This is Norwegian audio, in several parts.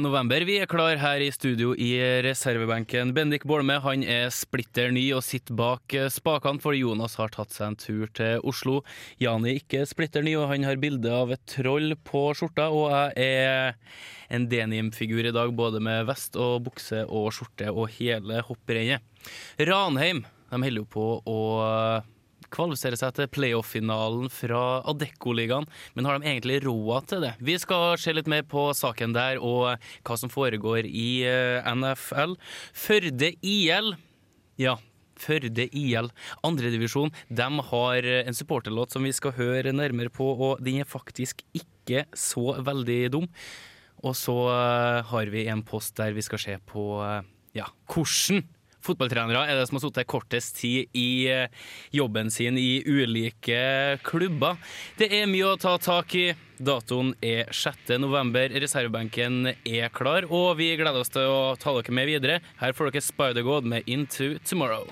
november. Vi er klar her i studio i reservebenken. Bendik Bolme han er splitter ny og sitter bak spakene, for Jonas har tatt seg en tur til Oslo. Jani er ikke splitter ny, og han har bilde av et troll på skjorta. Og jeg er en denim-figur i dag, både med vest og bukse og skjorte og hele hopprennet. Ranheim de holder jo på å kvalifisere seg til playoff-finalen fra Adeccoligaen. men har de egentlig råd til det? Vi skal se litt mer på saken der og hva som foregår i eh, NFL. Førde IL, ja. Førde IL, andredivisjon, de har en supporterlåt som vi skal høre nærmere på, og den er faktisk ikke så veldig dum. Og så eh, har vi en post der vi skal se på eh, ja, hvordan fotballtrenere er det som har sittet kortest tid i eh, jobben sin i ulike klubber. Det er mye å ta tak i. Datoen er 6. november. Reservebenken er klar, og vi gleder oss til å ta dere med videre. Her får dere Spider-God med Into Tomorrow.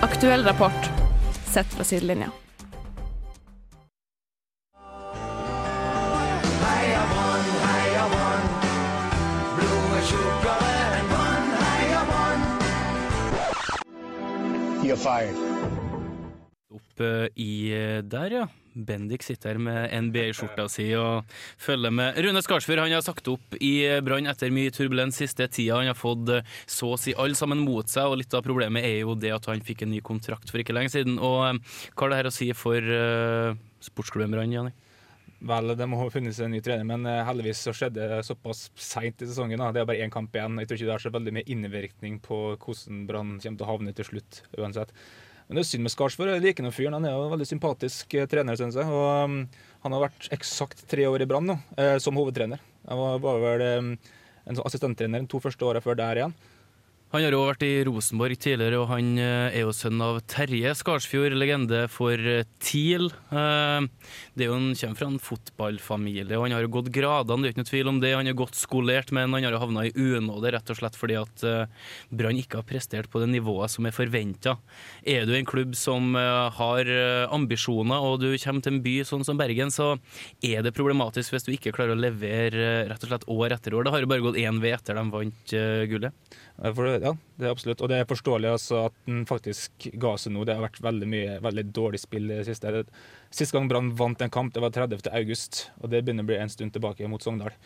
Aktuell rapport sett fra sidelinja. You're fired. Opp eh, i eh, der, ja. Bendik sitter her med NBA-skjorta si og følger med. Rune Skarsfjord han har sagt opp i Brann etter mye turbulens siste tida. Han har fått eh, så å si alle sammen mot seg, og litt av problemet er jo det at han fikk en ny kontrakt for ikke lenge siden. Og eh, hva har det her å si for sportsklubben Brann, Janni? Vel, det må ha funnet en ny trener, men eh, heldigvis så skjedde det såpass seint i sesongen. Da. Det er bare én kamp igjen. Jeg tror ikke det har så veldig mye innvirkning på hvordan Brann kommer til å havne til slutt, uansett. Men det er synd med Skarsvåg. Jeg liker nå fyren. Han er jo en veldig sympatisk eh, trener, syns jeg. Og um, han har vært eksakt tre år i Brann nå, eh, som hovedtrener. Han var, vel en sånn assistenttrener de to første åra før der igjen. Han har jo vært i Rosenborg tidligere, og han eh, er jo sønn av Terje Skarsfjord, legende for eh, TIL. Eh, det er jo Han kommer fra en fotballfamilie, og han har jo gått gradene, det er ikke noe tvil om det. Han er godt skolert, men han har jo havna i unåde rett og slett fordi at Brann ikke har prestert på det nivået som er forventa. Er du en klubb som har ambisjoner, og du kommer til en by sånn som Bergen, så er det problematisk hvis du ikke klarer å levere rett og slett år etter år. Det har jo bare gått én ved etter de vant gullet. For, ja, det er absolutt. Og det er forståelig altså, at den faktisk ga seg nå. Det har vært veldig mye veldig dårlig spill det siste. Sist gang Brann vant en kamp, det var 30. august, og det begynner å bli en stund tilbake mot Sogndal.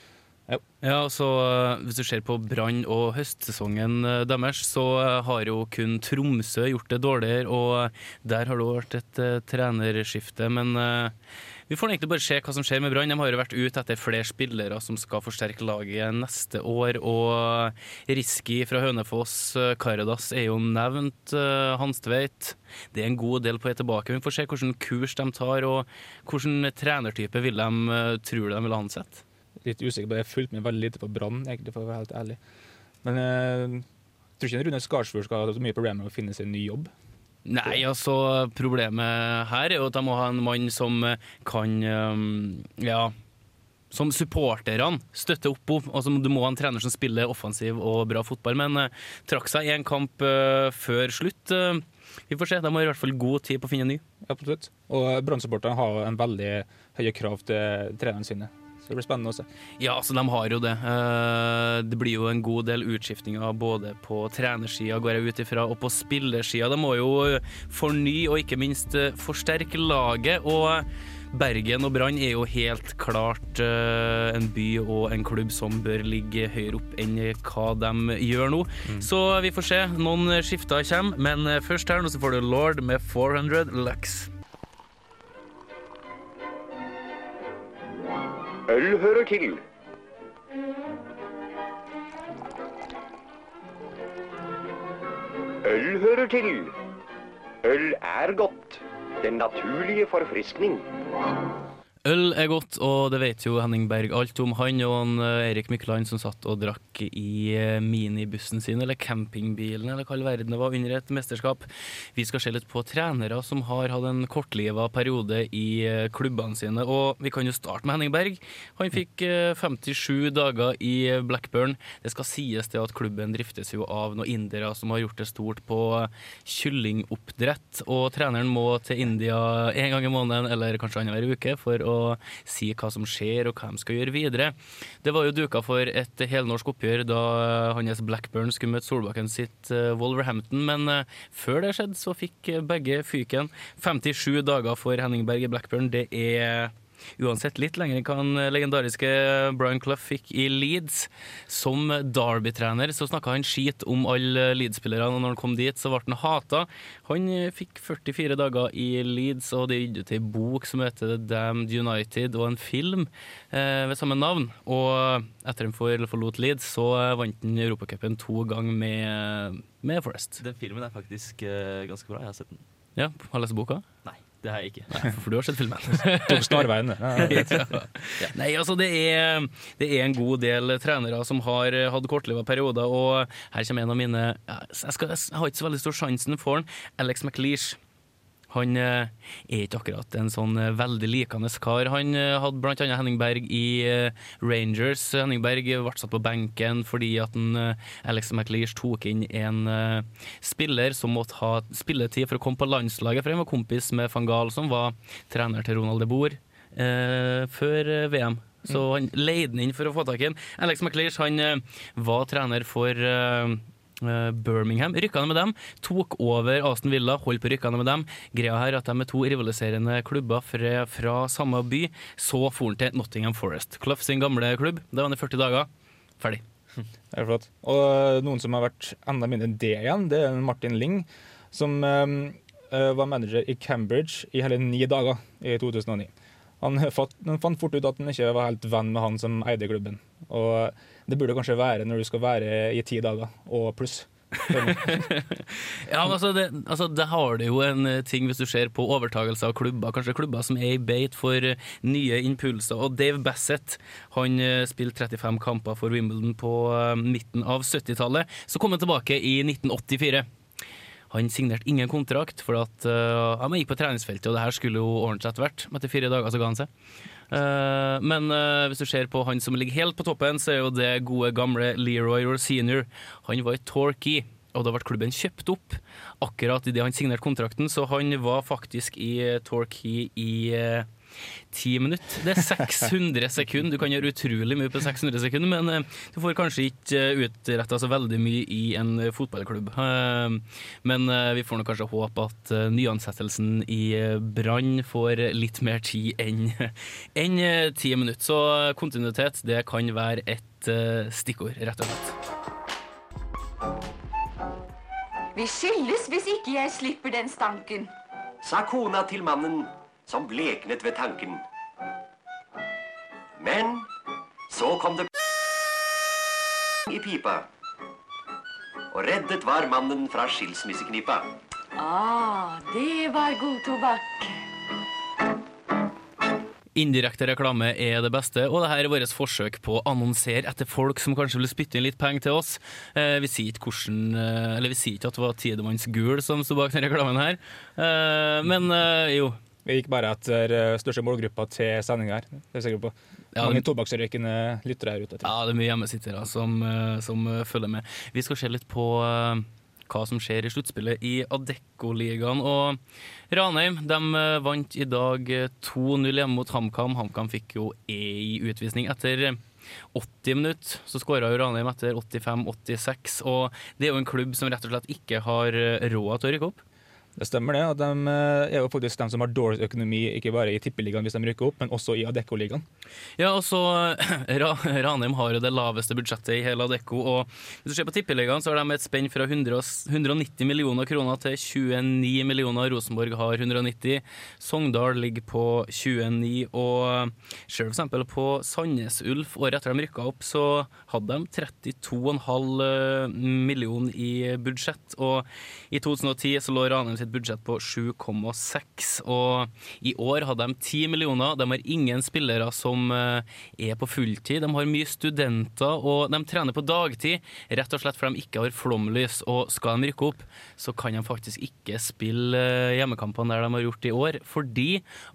Ja. ja, så eh, Hvis du ser på Brann og høstsesongen eh, deres, så eh, har jo kun Tromsø gjort det dårligere, og der har det vært et trenerskifte. Men vi får egentlig bare se hva som skjer med Brann. De har jo vært ute etter flere spillere som skal forsterke laget neste år. Og Riski fra Hønefoss, Karadas er jo nevnt. Hanstveit. Det er en god del på vei tilbake. Vi får se hvilken kurs de tar, og hvilken trenertype vil de, tror de vil ansette. Litt usikker det. Jeg fulgte med veldig lite på Brann, egentlig, for å være helt ærlig. Men jeg tror ikke Rune Skarsfjord skal ha så mye problemer med å finne seg en ny jobb. Nei, altså problemet her er jo at de må ha en mann som kan ja, som supporterne støtter opp om. Altså, du må ha en trener som spiller offensiv og bra fotball, men uh, trakk seg i en kamp før slutt. Vi får se. De har i hvert fall god tid på å finne en ny. Ja, Absolutt. Og Brann-supporterne har en veldig høye krav til trenerne sine. Så det blir spennende å se. Ja, altså de har jo det. Det blir jo en god del utskiftninger både på trenersida, går jeg ut ifra, og på spillersida. De må jo fornye og ikke minst forsterke laget. og Bergen og Brann er jo helt klart en by og en klubb som bør ligge høyere opp enn hva de gjør nå. Mm. Så vi får se. Noen skifter kommer, men først her nå så får du Lord med 400 Lux. Øl hører til. Øl hører til. Øl er godt. Den naturlige forfriskning. Øl er godt, og det vet jo Henning Berg alt om. Han og han, eh, Erik Mykland som satt og drakk i eh, minibussen sin, eller campingbilen, eller hva all verden det var, under et mesterskap. Vi skal se litt på trenere som har hatt en kortliva periode i eh, klubbene sine. Og vi kan jo starte med Henning Berg. Han fikk eh, 57 dager i Blackburn. Det skal sies til at klubben driftes jo av noen indere som har gjort det stort på kyllingoppdrett, og treneren må til India en gang i måneden, eller kanskje annenhver uke, for å si hva som skjer og hva de skal gjøre videre. Det var jo duka for et helnorsk oppgjør da hans Blackburn skulle møte Solbakken sitt eh, Wolverhampton, men eh, før det skjedde, så fikk begge fyken. 57 dager for Henning Berg i Blackburn, det er uansett litt lenger enn hva den legendariske Brian Clough fikk i Leeds. Som Derby-trener så snakka han skit om alle Leeds-spillerne, og når han kom dit, så ble han hata. Han fikk 44 dager i Leeds, og det gikk ut ei bok som heter The Damned United, og en film eh, ved samme navn. Og etter han forlot Leeds, så vant han Europacupen to ganger med, med Forest. Den filmen er faktisk ganske bra. Jeg har sett den. Ja, Har du lest boka? Nei. Det har jeg ikke. Nei, for du har sett filmen. Tok snarveiene. ja. Nei, altså det er, det er, en god del trenere som har hatt kortliva perioder, og her kommer en av mine Jeg, skal, jeg har ikke så veldig stor sjansen for han. Alex McLeish. Han er ikke akkurat en sånn veldig likende kar. Han hadde blant annet Henning Berg i Rangers. Henning Berg ble satt på benken fordi at en, Alex McLeish tok inn en spiller som måtte ha spilletid for å komme på landslaget, for han var kompis med van Gaal, som var trener til Ronald de Boer eh, før VM. Så han leide den inn for å få tak i ham. Alex McLeish han var trener for eh, Birmingham. Rykka med dem, tok over Aston Villa, holdt på rykka ned med dem. Greia her at de er to rivaliserende klubber fra, fra samme by. Så for han til Nottingham Forest. Clough sin gamle klubb. Det var han i 40 dager. Ferdig. Det er flott. Og noen som har vært enda mindre enn det igjen, det er Martin Ling, som øh, var manager i Cambridge i hele ni dager i 2009. Han fant fort ut at han ikke var helt venn med han som eide klubben. Og det burde kanskje være når du skal være i ti dager og pluss. ja, men altså det, altså det, har det jo en ting hvis du ser på overtagelse av klubber. Kanskje klubber som er i beit for nye impulser. Og Dave Bassett han spilte 35 kamper for Wimbledon på midten av 70-tallet. Så kom han tilbake i 1984. Han signerte ingen kontrakt, for at uh, han gikk på treningsfeltet, og det her skulle jo ordne seg etter hvert. Etter fire dager så ga han seg. Uh, men uh, hvis du ser på han som ligger helt på toppen, så er jo det gode, gamle Leroy Senior. Han var i Torquay, og da ble klubben kjøpt opp akkurat idet han signerte kontrakten, så han var faktisk i Torquay i ti minutter. Det er 600 sekunder. Du kan gjøre utrolig mye på 600 sekunder, men uh, du får kanskje ikke uh, utretta så veldig mye i en uh, fotballklubb. men vi får nok kanskje håpe at nyansettelsen i Brann får litt mer tid enn en, ti minutter. Så kontinuitet, det kan være et stikkord, rett og slett. Vi skilles hvis ikke jeg slipper den stanken. Sa kona til mannen som bleknet ved tanken. Men så kom det i pipa. Og reddet var mannen fra skilsmisseknipa. Ah, det var god tobakk. Indirekte reklame er det beste, og dette er vårt forsøk på å annonsere etter folk som kanskje vil spytte inn litt penger til oss. Eh, vi sier ikke hvordan, eh, eller vi sier ikke at det var Tidemanns Gul som sto bak denne reklamen her, eh, men eh, jo. Vi gikk bare etter uh, største målgruppa til sendinga her. Det er sikker på. Ja, Mange tobakksrøykende lyttere her ute. Ja, det er mye hjemmesittere som, uh, som uh, følger med. Vi skal se litt på hva som skjer i sluttspillet i Adeccoligaen. Og Ranheim de vant i dag 2-0 hjemme mot HamKam. HamKam fikk jo ei utvisning etter 80 minutter. Så skåra Ranheim etter 85-86. Og det er jo en klubb som rett og slett ikke har råd til å rykke opp. Det stemmer det. og De er jo faktisk de som har dårligst økonomi, ikke bare i Tippeligaen hvis de rykker opp, men også i Adecco-ligaen. Ja, og så Ranheim har jo det laveste budsjettet i hele Adecco. og Hvis du ser på Tippeligaen, så har de et spenn fra 100, 190 millioner kroner til 29 millioner. Rosenborg har 190. Sogndal ligger på 29. Og ser f.eks. på Sandnes Ulf, året etter de rykka opp, så hadde de 32,5 millioner i budsjett. Og i 2010 så lå Ranheim sitt budsjett på 7,6. Og i år hadde de 10 millioner. De har ingen spillere som eh, er på fulltid. De har mye studenter, og de trener på dagtid, rett og slett fordi de ikke har flomlys. Og skal de rykke opp, så kan de faktisk ikke spille eh, hjemmekampene der de har gjort i år, fordi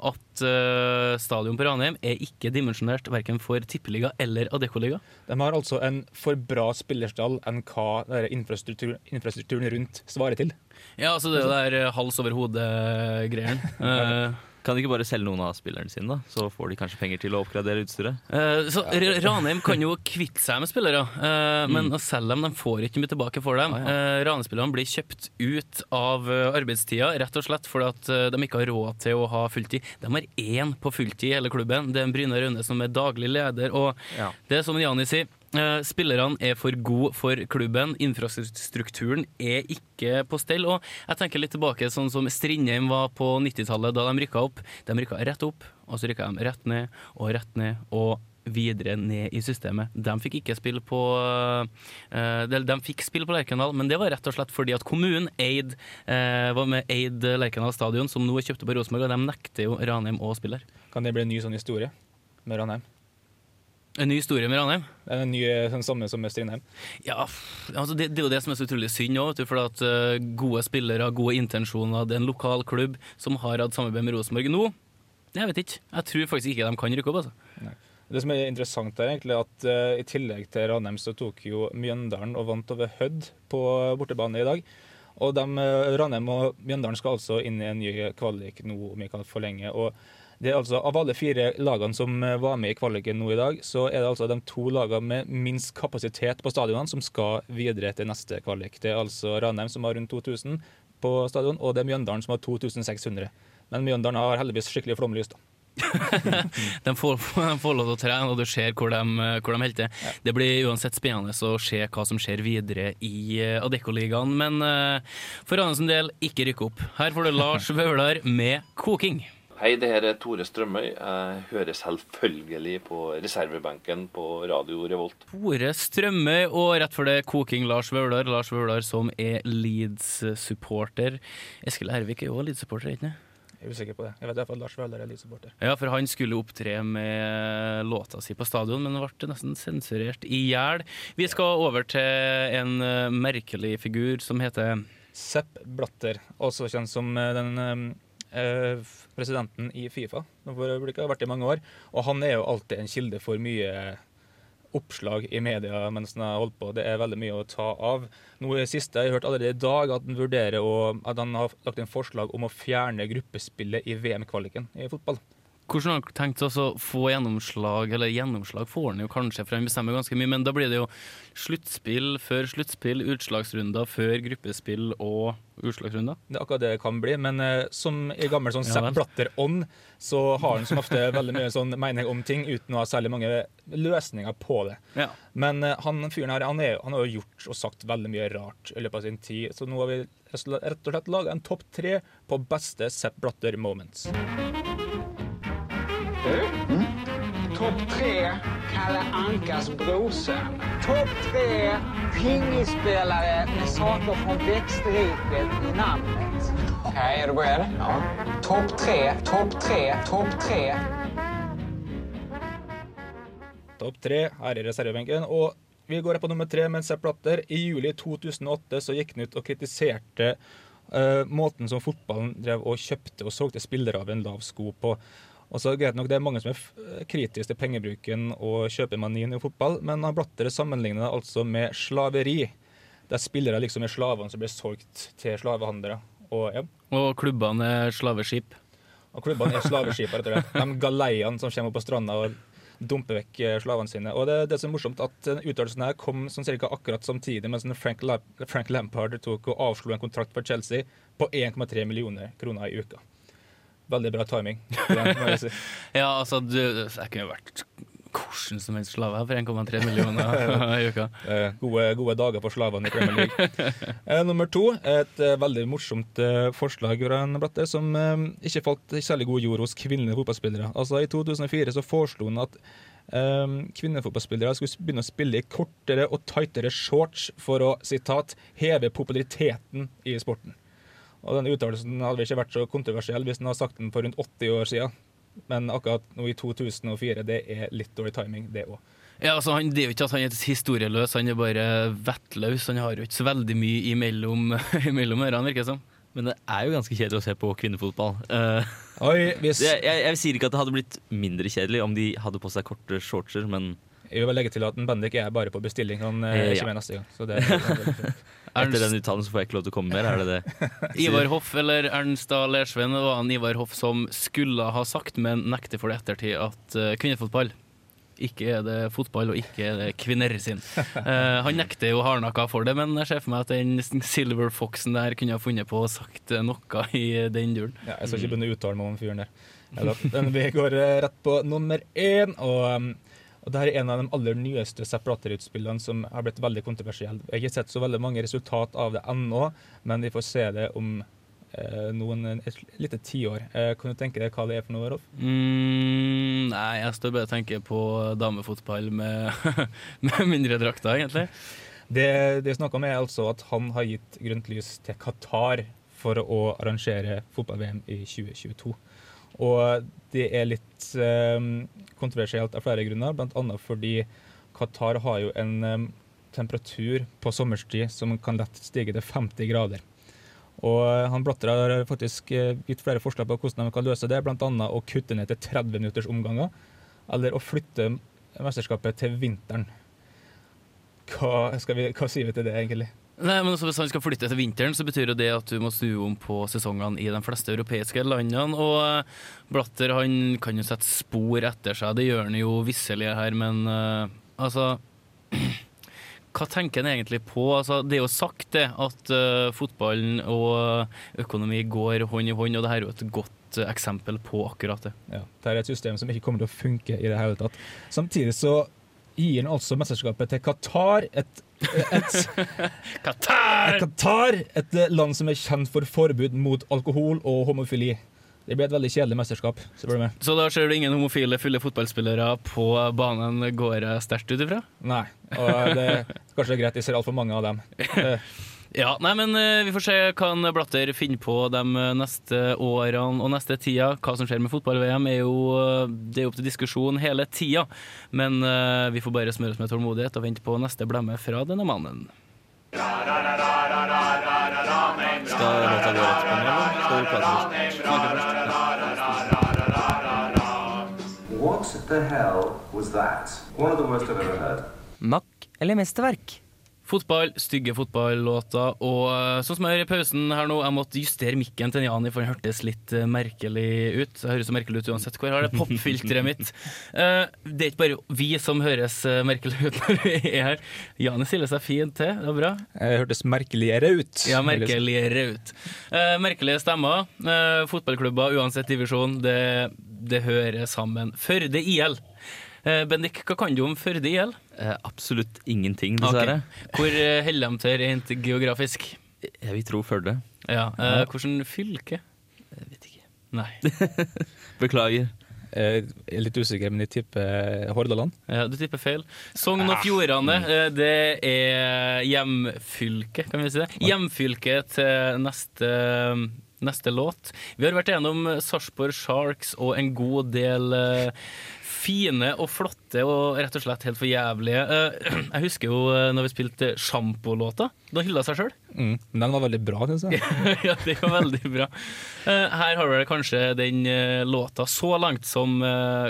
at eh, stadion på Ranheim er ikke dimensjonert verken for tippeliga eller Adeccoliga. De har altså en for bra spillerstall enn hva infrastruktur, infrastrukturen rundt svarer til. Ja, altså det der eh, hals over hode-greien. Eh, Kan de ikke bare selge noen av spillerne sine, da? Så får de kanskje penger til å oppgradere utstyret? Eh, så Ranheim kan jo kvitte seg med spillere, eh, men Mm. å selge dem, de får ikke mye tilbake for dem. Ah, Eh, Ranheim-spillerne blir kjøpt ut av eh, arbeidstida, rett og slett fordi at eh, de ikke har råd til å ha fulltid. De har én på fulltid i hele klubben, det er Brynar Rønne som er daglig leder. Og Ja. det er som Jani sier, spillerne er for gode for klubben, infrastrukturen er ikke på stell. Og jeg tenker litt tilbake sånn som Strindheim var på 90-tallet, da de rykka opp. De rykka rett opp, og så rykka de rett ned og rett ned. og videre ned i systemet. De fikk ikke spille på eh, de, fikk spille på Lerkendal, men det var rett og slett fordi at kommunen eid, eh, var med eid Lerkendal stadion, som nå er kjøpt opp av Rosenborg, og de nekter jo Ranheim å spille her. Kan det bli en ny sånn historie med Ranheim? En ny historie med Ranheim? En ny den samme som med Strindheim. Ja, altså det, det er jo det som er så utrolig synd òg, for at eh, gode spillere, gode intensjoner, det er en lokal klubb som har hatt samarbeid med Rosenborg nå. Jeg vet ikke. Jeg tror faktisk ikke de kan rykke opp. altså. Det som er interessant er egentlig at uh, i tillegg til Ranheim så tok jo Mjøndalen og vant over Hødd på bortebane i dag. Og de, eh, Ranheim og Mjøndalen skal altså inn i en ny kvalik nå om ikke kan forlenge. og det er altså Av alle fire lagene som eh, var med i kvaliken nå i dag, så er det altså de to lagene med minst kapasitet på stadionene som skal videre til neste kvalik. Det er altså Ranheim som har rundt 2000 på stadion, og det er Mjøndalen som har 2600. Men Mjøndalen har heldigvis skikkelig flomlys. da. De får, de får lov til å trene, og du ser hvor de, hvor de holder til. Det blir uansett spennende å se hva som skjer videre i eh, Adeccoligaen. Men eh, for Arnes del, ikke rykke opp. Her får du Lars Vaular med 'Koking'. Hei, det her er Tore Strømøy. Jeg hører selvfølgelig på reservebenken på Radio Revolt. Tore Strømøy, og rett for det Koking Lars Vaular. Lars Vaular som er Leeds-supporter. Eskil Ervik er jo Leeds-supporter, ikke sant? Jeg er usikker på det. Jeg vet i hvert fall Lars Vaular er Leeds-supporter. Ja, for han skulle opptre med låta si på stadion, men ble nesten sensurert i hjel. Vi skal over til en eh, merkelig figur som heter Sepp Blatter, også kjent som eh, den eh, presidenten i Fifa. For øyeblikket har vært i mange år. Og han er jo alltid en kilde for mye oppslag i media mens han har holdt på. Det er veldig mye å ta av. Nå i siste, Jeg har hørt allerede i dag at han vurderer å, at han har lagt inn forslag om å fjerne gruppespillet i VM-kvaliken i fotball. Hvordan har han tenkt å få gjennomslag, eller gjennomslag får han jo kanskje, for han bestemmer ganske mye, men da blir det jo sluttspill før sluttspill, utslagsrunder før gruppespill og utslagsrunder. Det er akkurat det det kan bli, men uh, som i gammel sånn Ja Sepp vel. Blatter-ånd, så har han som ofte veldig mye sånn mening om ting uten å ha særlig mange løsninger på det. Ja. Men uh, han fyren her, han, er, han har jo gjort og sagt veldig mye rart i løpet av sin tid, så nå har vi rett og slett laga en topp tre på beste Sepp Blatter-moments. Topp Kalle Ankas brorson. Topp tre pingisspelare med saker från växtriket i namnet. Okej, är du beredd? Ja. Topp tre, topp tre, topp tre. Topp tre her i reservebenken. Og vi går på nummer tre med Sepp Blatter. I juli 2008 så gikk han ut og kritiserte uh, måten som fotballen drev og kjøpte og solgte spillere av en lav sko på. Og så greit nok, Det er mange som er kritiske til pengebruken og kjøpemanien i fotball, men Blatter sammenligner det altså med slaveri. Der spillere liksom er slavene som blir solgt til slavehandlere. Og ja, Og klubbene er slaveskip. og klubbene er slaveskip, rett og slett. De galeiene som kommer opp på stranda og dumper vekk eh, slavene sine. Og det, det som er morsomt, at den uttalelsen her kom sånn cirka akkurat samtidig med at Frank, La Frank Lampard tok og avslo en kontrakt for Chelsea på 1,3 millioner kroner i uka. Veldig bra timing. Si. Ja, altså, du, jeg kunne jo vært hvordan som helst slave for 1,3 millioner i uka. Eh, gode, gode dager for slavene i Premier League. Eh, nummer to, et eh, veldig morsomt forslag fra en Blatter som ikke falt i særlig god jord hos kvinnelige fotballspillere. Altså I 2004 så foreslo han at um, kvinnefotballspillere skulle begynne å spille i kortere og tightere shorts for å sitat, heve populariteten i sporten. Og den uttalelsen hadde ikke vært så kontroversiell hvis den hadde sagt den for rundt 80 år siden. Men akkurat nå i 2004, det er litt dårlig timing, det òg. Ja, altså han, Det er jo ikke at han er historieløs, han er bare vettløs. Han har jo ikke så veldig mye imellom, imellom ørene, virker det som. Men det er jo ganske kjedelig å se på kvinnefotball. Uh, Oi, hvis... jeg, jeg, jeg sier ikke at det hadde blitt mindre kjedelig om de hadde på seg korte shortser, men Jeg vil bare legge til at en Bendik er bare på bestilling. Han er ikke ja. med neste gang. Så det er etter den uttalelsen får jeg ikke lov til å komme mer, er det det? Ivar Hoff eller Ernst A. Lersven det var han Ivar Hoff som skulle ha sagt, men nekter for det ettertid, at eh, kvinnefotball ikke er det fotball, og ikke er det kvinner sin. Uh, han nekter jo hardnakka for det, men jeg ser for meg at den Silver Foxen der kunne ha funnet på å sagt eh, noe i den duren. Ja, jeg skal ikke begynne å uttale meg om fyren der. Eller, vi går rett på nummer én. Og, um, og Dette er en av de aller nyeste Separate-utspillene som har blitt veldig kontroversielle. Jeg har ikke sett så veldig mange resultat av det ennå, men vi får se det om eh, noen, et lite tiår. Eh, kan du tenke deg hva det er for noe, Rolf? Mm, nei, jeg står bare og tenker på damefotball med, med mindre drakter, egentlig. Det det er snakk om, er altså at han har gitt grønt lys til Qatar for å arrangere fotball-VM i 2022. Og det er litt eh, kontroversielt av flere grunner, bl.a. fordi Qatar har jo en eh, temperatur på sommerstid som kan lett stige til 50 grader. Og han Blatter har faktisk eh, gitt flere forslag på hvordan de kan løse det, bl.a. å kutte ned til 30 minutters omganger, eller å flytte mesterskapet til vinteren. Hva, vi, hva sier vi til det, egentlig? Nei, men altså, Hvis han skal flytte til vinteren, så betyr det at du må snu om på sesongene i de fleste europeiske landene. Og eh, Blatter han kan jo sette spor etter seg, det gjør han jo visselig her, men uh, altså Hva tenker han egentlig på? Altså, det er jo sagt det at uh, fotballen og økonomi går hånd i hånd, og det her er jo et godt eksempel på akkurat det. Ja, det er et system som ikke kommer til å funke i det hele tatt. Samtidig så gir han altså mesterskapet til Qatar, et, et, Qatar! Qatar, et land som er kjent for forbud mot alkohol og homofili. Det blir et veldig kjedelig mesterskap. Så. Så da ser du ingen homofile fulle fotballspillere på banen, går sterkt ut ifra? Nei, og det er kanskje greit, jeg ser altfor mange av dem. Ja, nei, men eh, Vi får se hva en Blatter finner på de eh, neste årene og neste tida. Hva som skjer med fotball-VM, er jo eh, det er opp til diskusjon hele tida. Men uh, vi får bare smøre oss med tålmodighet og vente på neste blemme fra denne mannen. Skal låta gå rett på nå, eller skal du prate først? What the hell was that? One of the worst I've ever heard. Makk eller mesterverk? Fotball, stygge fotballåter. Og eh, sånn som jeg gjør i pausen her nå, jeg måtte justere mikken til Jani, for den hørtes litt eh, merkelig ut. Det høres så merkelig ut uansett hvor jeg har det popfilteret mitt. Eh, det er ikke bare vi som høres merkelig ut når vi er her. Jani stiller seg fint til, det var bra. Det hørtes merkeligere ut. Ja, merkeligere ut. Merkelige stemmer. Fotballklubber, uansett divisjon, det, det hører sammen. Førde IL. Eh, Bendik, hva kan du om Førde IL? Eh, absolutt ingenting, dessverre. Okay. Hvor eh, holder de til rent geografisk? Jeg vil tro Førde. Ja, eh, Hvordan fylke? Jeg vet ikke. Nei. Beklager. Eh, Jeg er litt usikker, men jeg tipper Hordaland. Ja, du tipper feil. Sogn og Fjordane, eh, det er hjemfylke, kan vi si det. Hjemfylke til neste, neste låt. Vi har vært gjennom Sarpsborg Sharks og en god del eh, fine og flotte og rett og slett helt for jævlige. Eh, Jeg husker jo eh, når vi spilte sjampolåta. Da hylla seg sjøl. Mm. Men den var veldig bra, syns jeg. ja, det var veldig bra. Eh, her har vi kanskje den låta så langt som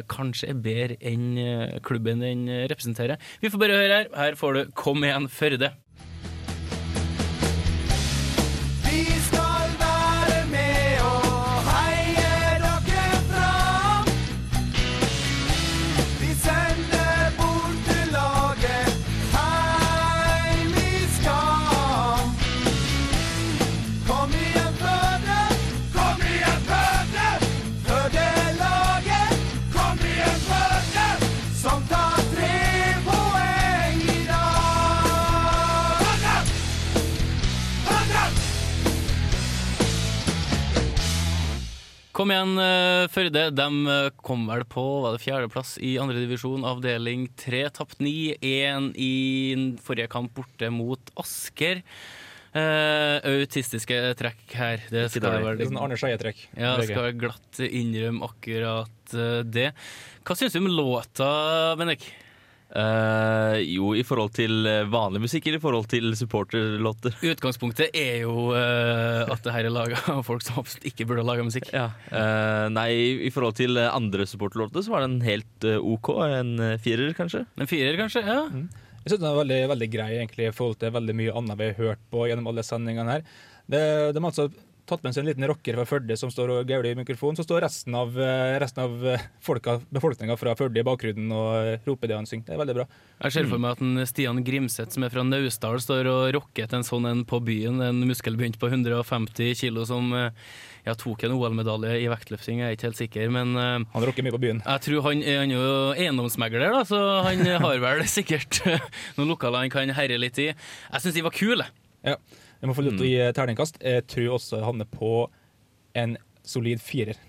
kanskje er bedre enn klubben den representerer. Vi får bare høre her. Her får du Kom igjen, Førde. Kom igjen, eh, Førde. De eh, kom vel på var det fjerdeplass i andredivisjon, avdeling tre. Tapt 9-1 i forrige kamp borte mot Asker. Uh, autistiske trekk her. Det skal være Det sånn Arne Skeie-trekk. Ja, skal glatt innrømme akkurat det. Hva syns du om låta, Bendik? Eh, jo, i forhold til eh, vanlig musikk eller i forhold til supporterlåter? Utgangspunktet er jo uh, at det her er laga av folk som absolutt ikke burde ha laga musikk. Ja. Uh, nei, i forhold til andre supporterlåter så var den helt OK. En firer, kanskje. En firer, kanskje? Ja. Jeg synes den er veldig, veldig grei egentlig, i forhold til veldig mye annet vi har hørt på gjennom alle sendingene her. Det, de har altså tatt med seg en liten rocker fra Førde som står og gauler i mikrofonen. Så står resten av, eh, resten av eh, befolkninga fra Førde i bakgrunnen og eh, roper det han synger. Det er veldig bra. Jeg ser for meg at en Stian Grimseth, som er fra Naustdal, står og rocker til en sånn en på byen. En muskelbunt på 150 kilo som ja, tok en OL-medalje i vektløfting, jeg er ikke helt sikker, men Han rocker mye på byen. Jeg tror han han er jo eiendomsmegler, da, så han har vel sikkert noen lokaler han kan herje litt i. Jeg syns de var kule. Ja. Jeg må få lov til å gi eh, terningkast. Jeg tror også jeg havner på en solid firer.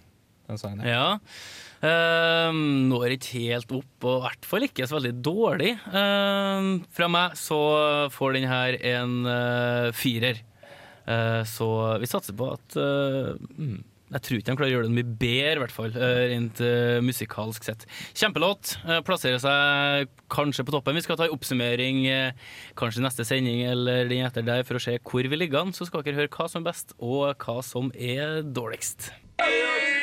Ja. Ehm, når ikke helt opp, og i hvert fall ikke så veldig dårlig. Ehm, fra meg så får den her en uh, firer. Eh, så vi satser på at mm, Jeg tror ikke de klarer å gjøre det mye bedre, i hvert fall, eh, rent uh, musikalsk sett. Kjempelåt. Uh, plasserer seg kanskje på toppen. Vi skal ta en oppsummering uh, kanskje neste sending eller den etter der for å se hvor vi ligger an. Så skal dere høre hva som er best, og hva som er dårligst. Heia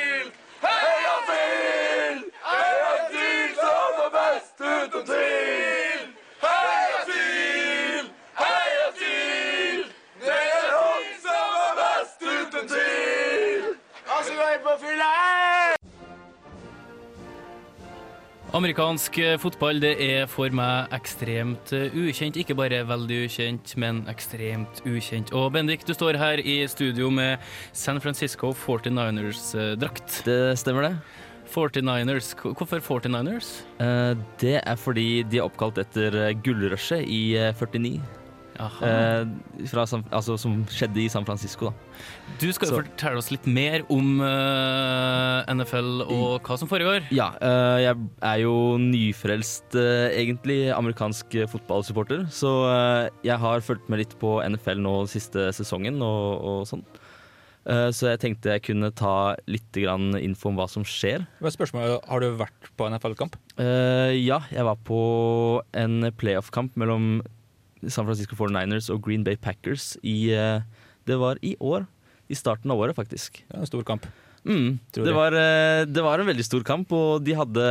Amerikansk eh, fotball det er for meg ekstremt eh, ukjent. Ikke bare veldig ukjent, men ekstremt ukjent. Og Bendik, du står her i studio med San Francisco 49ers-drakt. Det stemmer, det. 49ers. Hvorfor 49ers? Eh, det er fordi de er oppkalt etter gullrushet i eh, 49. Eh, fra, San- altså, som skjedde i San Francisco, da. Du skal jo fortelle oss litt mer om eh, NFL og hva som foregår. Ja, eh, jeg er jo nyfrelst, egentlig, amerikansk fotballsupporter. Så jeg har fulgt med litt på NFL nå siste sesongen og, og sånn. Eh, så jeg tenkte jeg kunne ta litt grann info om hva som skjer. Hva er spørsmålet, Har du vært på NFL-kamp? Uh, ja, jeg var på en playoff-kamp mellom San Francisco 49ers og Green Bay Packers i eh, Det var i år. I starten av året, faktisk. Er en stor kamp. Mm, det, var, eh, det var en veldig stor kamp, og de hadde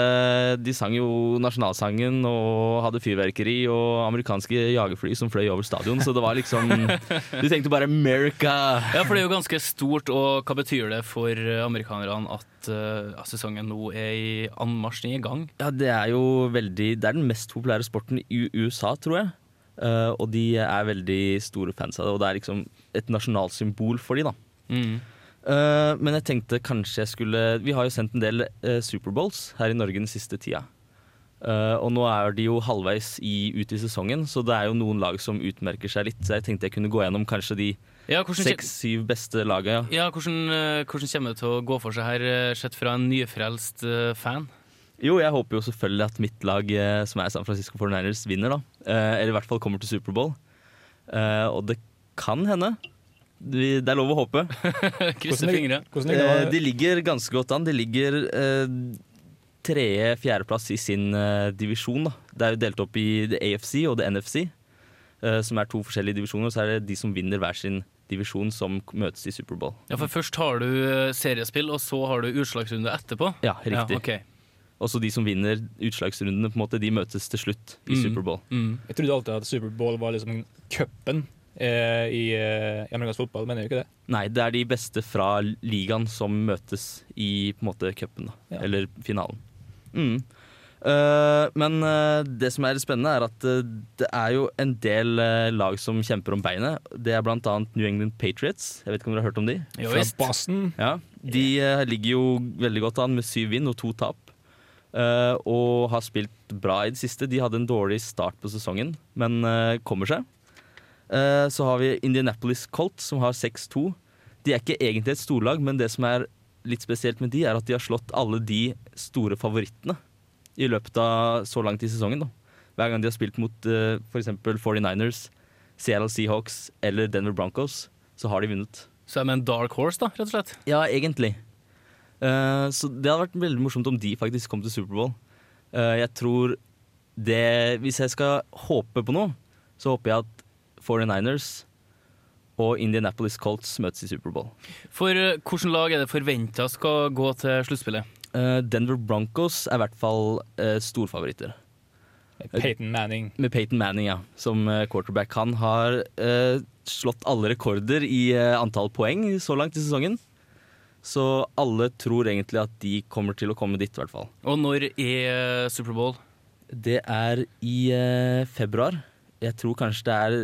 De sang jo nasjonalsangen og hadde fyrverkeri og amerikanske jagerfly som fløy over stadion, så det var liksom Du tenkte bare 'America'! Ja, for det er jo ganske stort, og hva betyr det for eh, amerikanerne at uh, sesongen nå er i anmarsj, i gang? Ja, det er jo veldig Det er den mest populære sporten i USA, tror jeg. Eh, og de er veldig store fans av det, og det er liksom et nasjonalsymbol for de da. Mm. Uh, men jeg tenkte kanskje jeg skulle Vi har jo sendt en del uh, Superbowls her i Norge den siste tida. Uh, og nå er de jo halvveis i, ut i sesongen, så det er jo noen lag som utmerker seg litt. Så jeg tenkte jeg kunne gå gjennom kanskje de Ja, seks-syv beste laga. Ja. Ja, hvordan, hvordan kommer det til å gå for seg her, sett fra en nyfrelst fan? Jo, jeg håper jo selvfølgelig at mitt lag, eh, som er San Francisco 49ers, vinner, da. Eh, eller i hvert fall kommer til Superbowl. Uh, og det kan hende. Det er lov å håpe. Krysse fingre. Eh, de ligger ganske godt an. De ligger eh, tredje-fjerdeplass i sin eh, divisjon. Da. Det er jo delt opp i det AFC og det NFC, eh, som er to forskjellige divisjoner. Og Så er det de som vinner hver sin divisjon, som møtes i Superbowl. Ja, for først har du eh, seriespill, og så har du utslagsrunde etterpå? Ja, riktig. Ja, ok. Også de som vinner utslagsrundene, på en måte, de møtes til slutt i Mm. Superbowl. Jeg trodde alltid at Superbowl var liksom cupen eh, i, eh, i amerikansk fotball, men det er jo ikke det. Nei, det er de beste fra ligaen som møtes i på en måte cupen, da. Ja. Eller finalen. Mm. Uh, men uh, det som er spennende, er at uh, det er jo en del lag som kjemper om beinet. Det er blant annet New England Patriots. Jeg vet ikke om dere har hørt om de? Jo, Fra. Boston. Ja, De ligger jo veldig godt an med syv vinn og to tap. Eh, og har spilt bra i det siste. De hadde en dårlig start på sesongen, men eh, kommer seg. Eh, så har vi Indianapolis Colt, som har 6-2. De er ikke egentlig et storlag, men det som er litt spesielt med de, er at de har slått alle de store favorittene i løpet av så langt i sesongen. Da. Hver gang de har spilt mot uh, f.eks. 49ers, Seattle Seahawks eller Denver Broncos, så har de vunnet. Så er de en dark horse, da, rett og slett? Ja, egentlig. Eh, så det hadde vært veldig morsomt om de faktisk kom til Superbowl. Uh, jeg tror det Hvis jeg skal håpe på noe, så håper jeg at 49ers og Indianapolis Colts møtes i Superbowl. For uh, hvilket lag er det forventa skal gå til sluttspillet? Denver Broncos er i hvert fall storfavoritter. Peyton Manning. Med Peyton Manning, ja. Som quarterback. Han har slått alle rekorder i antall poeng så langt i sesongen. Så alle tror egentlig at de kommer til å komme dit, i hvert fall. Og når er Superbowl? Det er i uh, februar. Jeg tror kanskje det er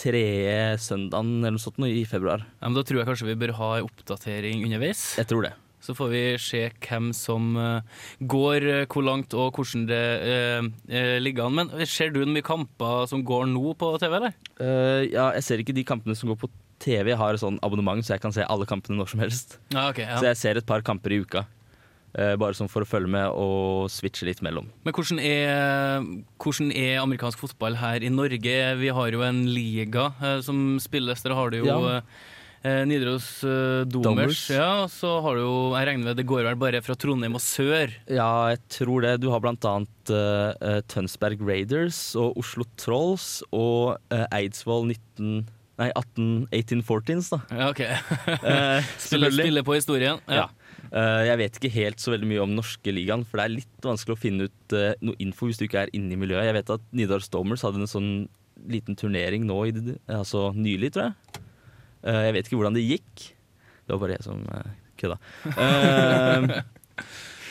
tredje søndagen eller noe sånt nå i februar. Ja, men Da tror jeg kanskje vi bør ha en oppdatering underveis. Jeg tror det. Så får vi se hvem som uh, går uh, hvor langt og hvordan det uh, ligger an. Men ser du mye kamper som går nå på TV, eller? ja, jeg ser ikke de kampene som går på TV. Har sånn abonnement, så jeg kan se alle kampene når som helst. Ja, okay, ja. Så jeg ser et par kamper i uka. bare sånn for å følge med og switche litt mellom. Men hvordan er, hvordan er amerikansk fotball her i Norge? Vi har jo en liga som spilles. Der har du jo Ja. Eh, Nidaros eh, Domers. Ja, så har du jo Jeg regner med det går vel bare fra Trondheim og sør? Ja, jeg tror det. Du har blant annet eh, Tønsberg Raiders og Oslo Trolls og eh, Eidsvoll 19... Nei, 18, 1814s, da. Ja, ok. spiller, spiller på historien. Ja. Eh, jeg vet ikke helt så veldig mye om norske ligaen, for det er litt vanskelig å finne ut eh, noe info hvis du ikke er inne i miljøet. Jeg vet at Nidar Stormers hadde en sånn liten turnering nå i altså nylig, tror jeg. Eh, jeg vet ikke hvordan det gikk. Det var bare jeg som kødda.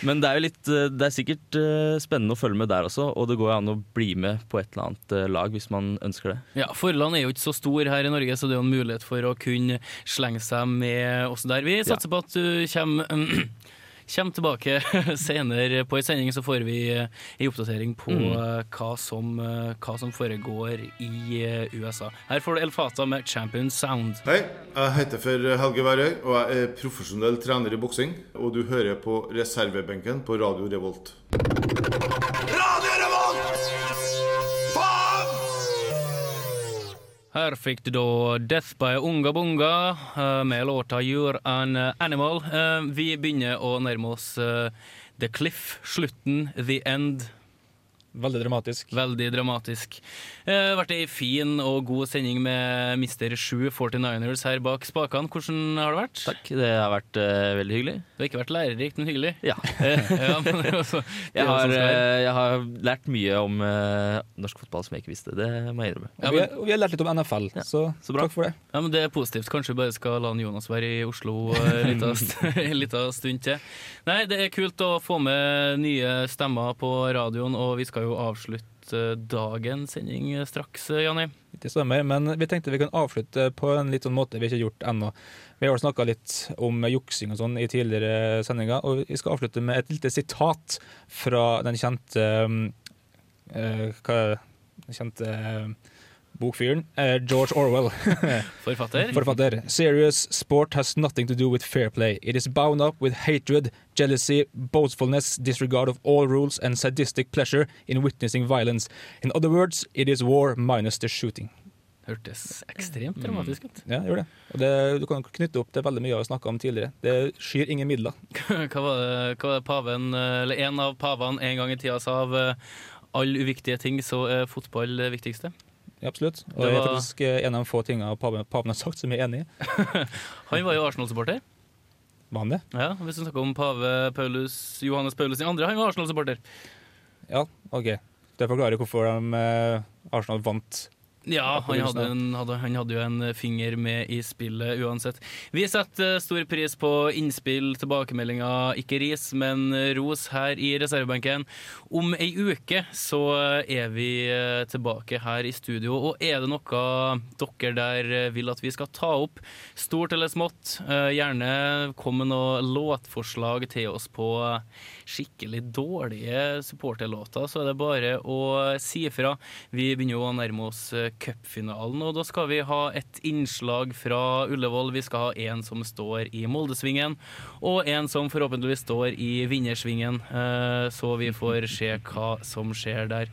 Men det er jo litt eh, Det er sikkert eh, spennende å følge med der også, og det går an å bli med på et eller annet eh, lag hvis man ønsker det. Ja, Forland er jo ikke så stor her i Norge, så det er jo en mulighet for å kunne slenge seg med oss der. Vi satser på at du kommer Kjem tilbake senere på en sending, så får vi en oppdatering på Mm. eh, hva, som, eh, hva som foregår i eh, USA. Her får du El Fata med Champion Sound. Hei, jeg heter for Helge Værøy, og jeg er profesjonell trener i boksing. Og du hører på reservebenken på Radio Revolt. Her fikk du da Death by Unga Bunga eh, med låta You're an Animal. Eh, Vi begynner å nærme oss eh, The Cliff, slutten, The End. Veldig dramatisk. Veldig dramatisk. Eh, vært ei fin og god sending med Mr. 7 49ers her bak spakene. Hvordan har det vært? Takk, det har vært eh, veldig hyggelig. Det har ikke vært lærerikt, men hyggelig. Ja. Ja men også- Jeg har, sånn være. eh, jeg har lært mye om eh, norsk fotball som jeg ikke visste. Det må jeg innrømme. Ja, Og vi, men- og vi har lært litt om NFL, så, takk for det. Ja, men Det er positivt. Kanskje vi bare skal la Jonas være i Oslo eh, en liten stund til. Nei, Det er kult å få med nye stemmer på radioen, og vi skal jo avslutte eh, dagens sending straks, eh, Janni. Det stemmer, men vi tenkte vi kan avslutte på en litt sånn måte vi ikke har gjort ennå. Vi har snakka litt om juksing og sånn i tidligere sendinger, og vi skal avslutte med et lite sitat fra den kjente eh, Hva er det? Den kjente eh, bokfyren. Uh, George Orwell. Forfatter. Forfatter. Serious sport has nothing to do with fair play. It is bound up with hatred, jealousy, boastfulness, disregard of all rules and sadistic pleasure in witnessing violence. In other words, it is war minus the shooting. Hørtes ekstremt dramatisk ut. Ja, det gjør det. Og det. Du kan knytte opp til veldig mye jeg har snakka om tidligere. Det skyr ingen midler. Hva var det, hva var det paven, eller en av pavene en gang i tida sa av eh, alle uviktige ting, så er fotball det viktigste? Absolutt. Og Det jeg er var- faktisk en av de få tingene paven, paven har sagt som jeg er enig i. Han var jo Arsenal-supporter. Var han det? Ja, Hvis du snakker om pave Paulus, Johannes Paulus 2., han var Arsenal-supporter. Ja, OK. Det forklarer hvorfor de, eh, Arsenal vant. Ja, han hadde, en, hadde, han hadde jo en finger med i spillet uansett. Vi setter stor pris på innspill, tilbakemeldinger, ikke ris, men ros her i reservebenken. Om ei uke så er vi eh, tilbake her i studio, og er det noe dere der vil at vi skal ta opp, stort eller smått, eh, gjerne kom med noen låtforslag til oss på skikkelig dårlige supporterlåter, så er det bare å si ifra. Vi begynner jo å nærme oss cupfinalen. Og da skal vi ha et innslag fra Ullevål. Vi skal ha en som står i Moldesvingen, og en som forhåpentligvis står i Vinnersvingen. Eh, Så vi får se hva som skjer der.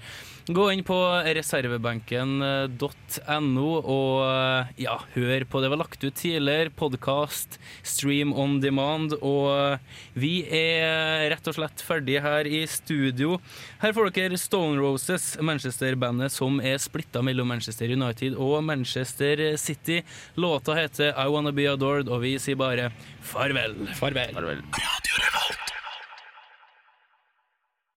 Gå inn på reservebenken.no og eh, ja, hør på det vi har lagt ut tidligere. Podkast, stream on demand. Og eh, vi er rett og slett ferdige her i studio. Her får dere Stone Roses, Manchester-bandet som er splitta mellom Manchester United og Manchester City. Låta heter I Wanna Be Adored, og vi sier bare farvel. Farvel. Farvel.